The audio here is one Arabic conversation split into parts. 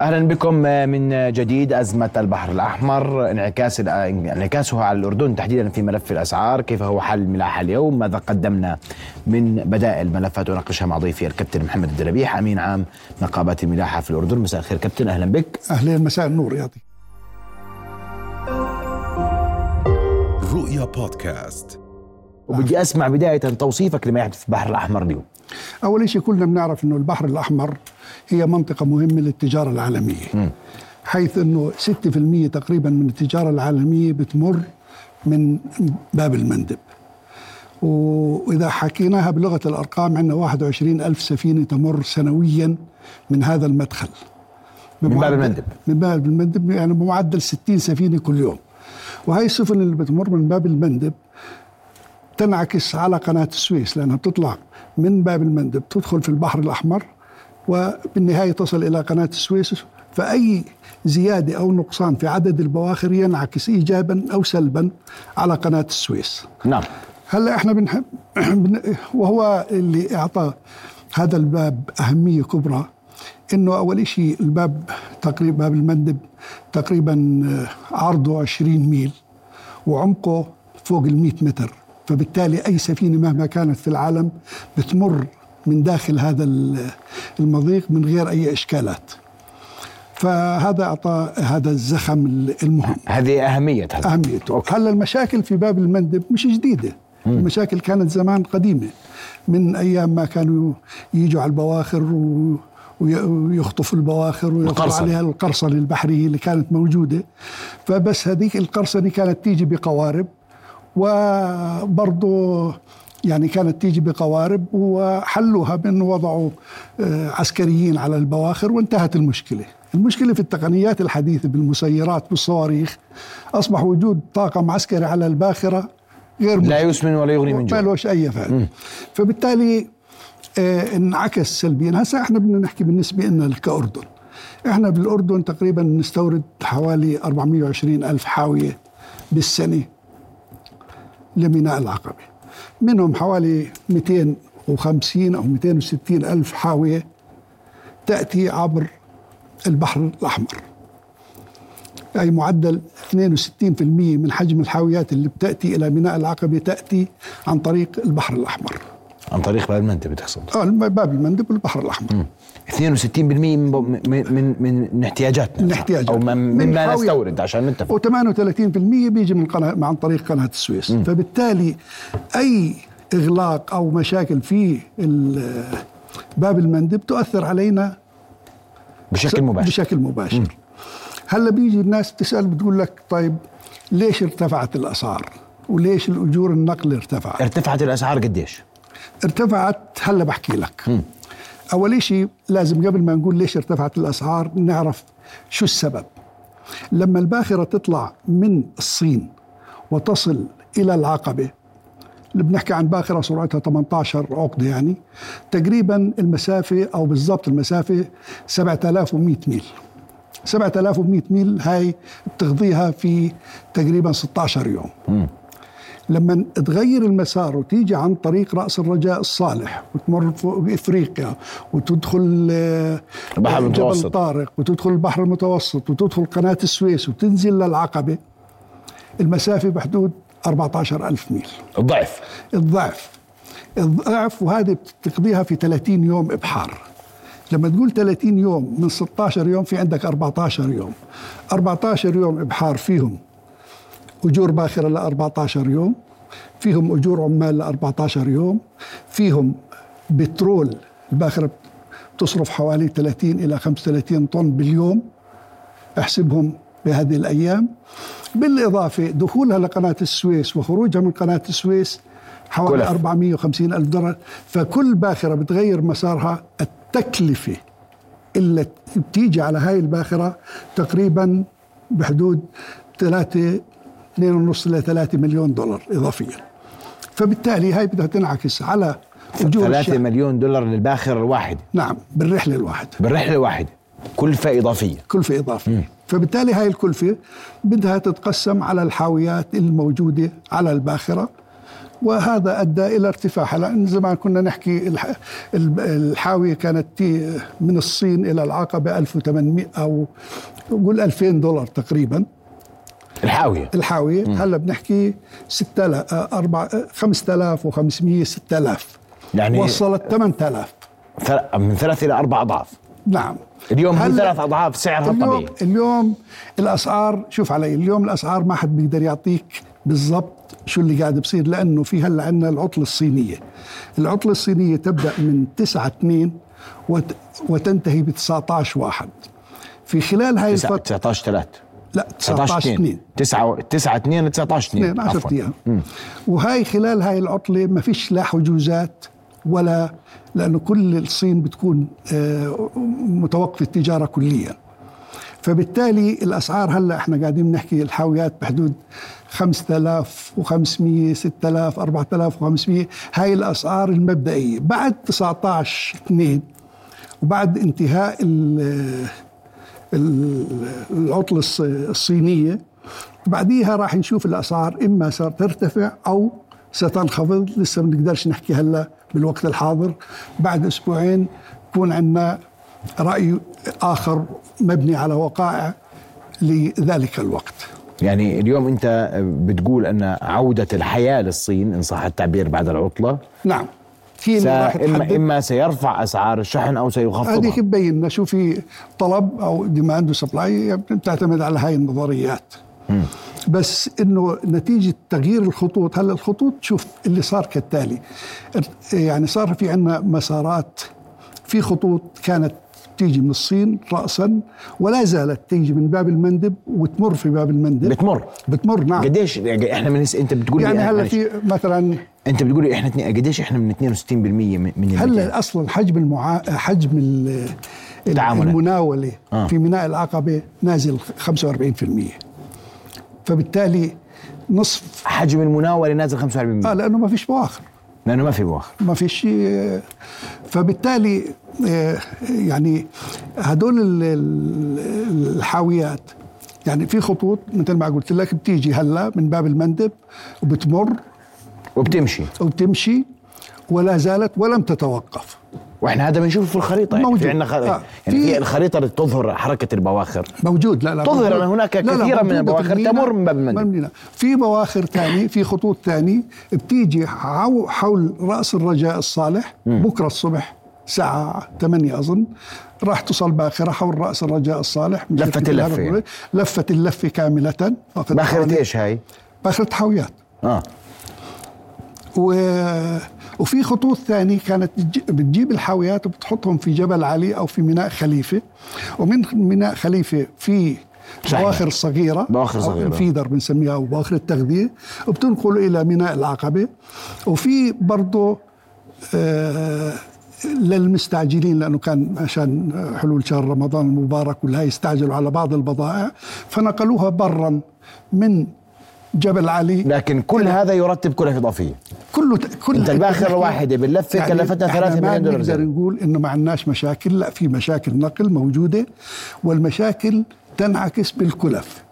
أهلا بكم من جديد أزمة البحر الأحمر. انعكاس انعكاسها على الأردن تحديدا في ملف الأسعار. كيف هو حل الملاحه اليوم؟ ماذا قدمنا من بدائل ملفات أناقشها مع ضيفي الكابتن محمد الدربيح أمين عام نقابات الملاحه في الأردن. مساء الخير كابتن أهلا بك. أهلا مساء النور يعطيك رؤيا بودكاست. وبدي أسمع بداية توصيفك لما يحدث في البحر الأحمر اليوم. أول شيء كلنا بنعرف إنه البحر الأحمر هي منطقة مهمة للتجارة العالمية. م. حيث إنه 6% تقريبا من التجارة العالمية بتمر من باب المندب. وإذا حكيناها بلغة الأرقام عندنا 21 ألف سفينة تمر سنويا من هذا المدخل. من باب المندب. من باب المندب يعني بمعدل 60 سفينة كل يوم. وهي السفن اللي بتمر من باب المندب. تنعكس على قناة السويس لأنها بتطلع من باب المندب تدخل في البحر الأحمر وبالنهاية تصل إلى قناة السويس فأي زيادة أو نقصان في عدد البواخر ينعكس إيجابا أو سلبا على قناة السويس نعم. هلأ إحنا بنحب وهو اللي أعطى هذا الباب أهمية كبرى إنه أول شيء الباب تقريبا باب المندب تقريبا عرضه 20 ميل وعمقه فوق ال 100 متر. فبالتالي أي سفينة مهما كانت في العالم بتمر من داخل هذا المضيق من غير أي إشكالات. فهذا أعطى هذا الزخم المهم. هذه أهمية هذا. أهميته. هلا المشاكل في باب المندب مش جديدة. م. المشاكل كانت زمان قديمة. من أيام ما كانوا يجوا على البواخر و ويخطفوا البواخر ويخطفوا عليها القرصنة البحرية اللي كانت موجودة. فبس هذيك القرصنة كانت تيجي بقوارب. وبرضه يعني كانت تيجي بقوارب وحلوها بأنه وضعوا آه، عسكريين على البواخر وانتهت المشكلة. المشكلة في التقنيات الحديثة بالمسيرات بالصواريخ. أصبح وجود طاقم عسكري على الباخرة غير لا يسمن ولا يغني من جوع. ما لهش أي فائدة. فبالتالي آه انعكس سلبيا. هسا إحنا بدنا نحكي بالنسبة لنا كأردن. إحنا بالأردن تقريبا نستورد حوالي 420 ألف حاوية بالسنة. لميناء العقبة. منهم حوالي 250 أو 260 ألف حاوية تأتي عبر البحر الأحمر. أي معدل 62% من حجم الحاويات اللي بتأتي إلى ميناء العقبة تأتي عن طريق البحر الأحمر. عن طريق باب المندب بتقصد آه باب المندب والبحر الأحمر. م. 62% من من من, من احتياجاتنا. من احتياجاتنا. أو من مما نستورد عشان نتفق. و38% بيجي من قناه عن طريق قناة السويس م. فبالتالي أي إغلاق أو مشاكل في باب المندب تؤثر علينا بشكل مباشر. بشكل مباشر. م. هلا بيجي الناس بتسأل بتقول لك طيب ليش ارتفعت الأسعار؟ وليش الأجور النقل ارتفعت؟ ارتفعت الأسعار قديش؟ ارتفعت هلا بحكي لك م. أول شيء لازم قبل ما نقول ليش ارتفعت الأسعار نعرف شو السبب لما الباخرة تطلع من الصين وتصل إلى العقبة اللي بنحكي عن باخرة سرعتها 18 عقدة يعني تقريبا المسافة أو بالضبط المسافة 7100 ميل 7100 ميل هاي بتغذيها في تقريبا 16 يوم م. لما تغير المسار وتيجي عن طريق رأس الرجاء الصالح وتمر فوق إفريقيا وتدخل آه، البحر المتوسط. جبل طارق وتدخل البحر المتوسط وتدخل قناة السويس وتنزل للعقبة المسافة بحدود 14 ألف ميل. الضعف. الضعف. الضعف وهذه بتقضيها في 30 يوم إبحار. لما تقول 30 يوم من 16 يوم في عندك 14 يوم. 14 يوم إبحار فيهم. أجور باخرة ل 14 يوم فيهم أجور عمال ل 14 يوم فيهم بترول الباخرة تصرف حوالي 30 إلى 35 طن باليوم أحسبهم بهذه الأيام بالإضافة دخولها لقناة السويس وخروجها من قناة السويس حوالي كلف. 450 ألف دولار فكل باخرة بتغير مسارها التكلفة اللي بتيجي على هاي الباخرة تقريبا بحدود 3 2.5 ل 3 مليون دولار اضافيا. فبالتالي هاي بدها تنعكس على اجور 3 مليون دولار للباخرة الواحده نعم بالرحلة الواحده بالرحلة الواحده كلفه إضافية. كلفه إضافية. م. فبالتالي هاي الكلفة بدها تتقسم على الحاويات الموجودة على الباخرة وهذا أدى إلى ارتفاعها. لأن زمان كنا نحكي الحاوية كانت من الصين إلى العقبة 1800 أو قول 2000 دولار تقريبا. الحاوية. الحاوية. هلا بنحكي 6000 4 5500 6000 يعني وصلت 8000 ثل- من ثلاث إلى أربع أضعاف. نعم. اليوم هي ثلاث أضعاف سعرها اليوم الطبيعي اليوم الاسعار شوف علي اليوم الأسعار ما حد بيقدر يعطيك بالضبط شو اللي قاعد بصير لأنه في هلا عندنا العطلة الصينية. العطلة الصينية تبدأ من 9 2 وت وتنتهي ب 19 1 في خلال هاي الفترة 19 3 لا 19 2 9 9 2 19 2 اثنين 10 أيام. وهاي خلال هاي العطلة ما فيش لا حجوزات ولا لأنه كل الصين بتكون آه، متوقفة التجارة كليا. فبالتالي الأسعار هلأ إحنا قاعدين نحكي الحاويات بحدود 5500 6000 4500 هاي الأسعار المبدئية. بعد 19 2 وبعد انتهاء ال- ال- العطلة الص- الصينية. بعديها راح نشوف الأسعار إما سترتفع أو ستنخفض. لسه ما نقدرش نحكي هلا بالوقت الحاضر. بعد أسبوعين يكون عندنا رأي آخر مبني على وقائع لذلك الوقت. يعني اليوم أنت بتقول أن عودة الحياة للصين إن صح التعبير بعد العطلة. نعم. اما تحدد إما سيرفع أسعار الشحن هذيك سيخفضها تبين لنا شو في طلب أو demand و supply بتعتمد على هاي النظريات. بس إنه نتيجة تغيير الخطوط هلأ الخطوط شوف اللي صار كالتالي. يعني صار في عندنا مسارات في خطوط كانت تيجي من الصين راسا ولا زالت تيجي من باب المندب وتمر في باب المندب. بتمر؟ بتمر نعم. قديش؟ يعني إحنا من أنت بتقول يعني هلا في مثلا أنت بتقول لي إحنا قديش إحنا من 62% من من ال 200 هلا أصلا حجم المعا... حجم ال-. المناولة آه. في ميناء العقبة نازل 45% فبالتالي نصف حجم المناولة نازل 45% آه لأنه ما فيش بواخر لأنه ما في بواخر ما فيش آه، فبالتالي يعني هدول ال- ال- الحاويات يعني في خطوط مثل ما قلت لك بتيجي هلا من باب المندب وبتمر وبتمشي وبتمشي ولا زالت ولم تتوقف وإحنا هذا بنشوفه في الخريطة يعني موجود. في عندنا خريطة آه. يعني في- الخريطة اللي تظهر حركة البواخر موجود لا لا تظهر موجود. أن هناك لا لا كثيرا من موجودة البواخر. تمر من باب المندب. في بواخر ثاني في خطوط ثاني بتيجي حو- حول رأس الرجاء الصالح بكرة الصبح الساعة 8 أظن. راح تصل باخرة حول رأس الرجاء الصالح. لفة اللفة يعني. لفة اللفة كاملة. باخرة إيش هاي؟ باخرة حاويات. آه. و... وفي خطوط ثانية كانت تج- بتجيب الحاويات وبتحطهم في جبل علي أو في ميناء خليفة. ومن ميناء خليفة في. بواخر صغيرة. بواخر أو صغيرة. الفيدر بنسميها أو بواخر التغذية. وبتنقل إلى ميناء العقبة. وفي برضه آه للمستعجلين لأنه كان عشان حلول شهر رمضان المبارك والهاي استعجلوا على بعض البضائع فنقلوها برا من جبل علي. لكن كل هذا يرتب كلفه إضافية. كله كل أنت الباخرة الواحدة باللفة كلفتنا إحنا 3 ما مليون دولار نقدر. نقول إنه ما عندناش مشاكل لا في مشاكل نقل موجودة والمشاكل تنعكس بالكلف. ال-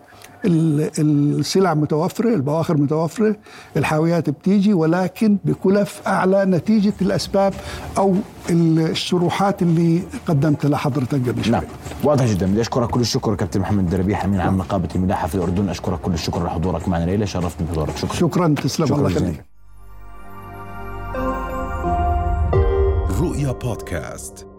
السلع متوفرة البواخر متوفرة الحاويات بتيجي ولكن بكلف أعلى نتيجة الأسباب أو الشروحات اللي قدمت لحضرتك قبل شوي. نعم. واضح جدا. بدي أشكرك كل الشكر كابتن محمد دربيح أمين عام نقابة الملاحه في الأردن. أشكرك كل الشكر لحضورك معنا ليلة. شرفتني بحضورك. شكرا. شكرا. تسلم. شكرا الله جزيلا. يخليك. رؤيا بودكاست.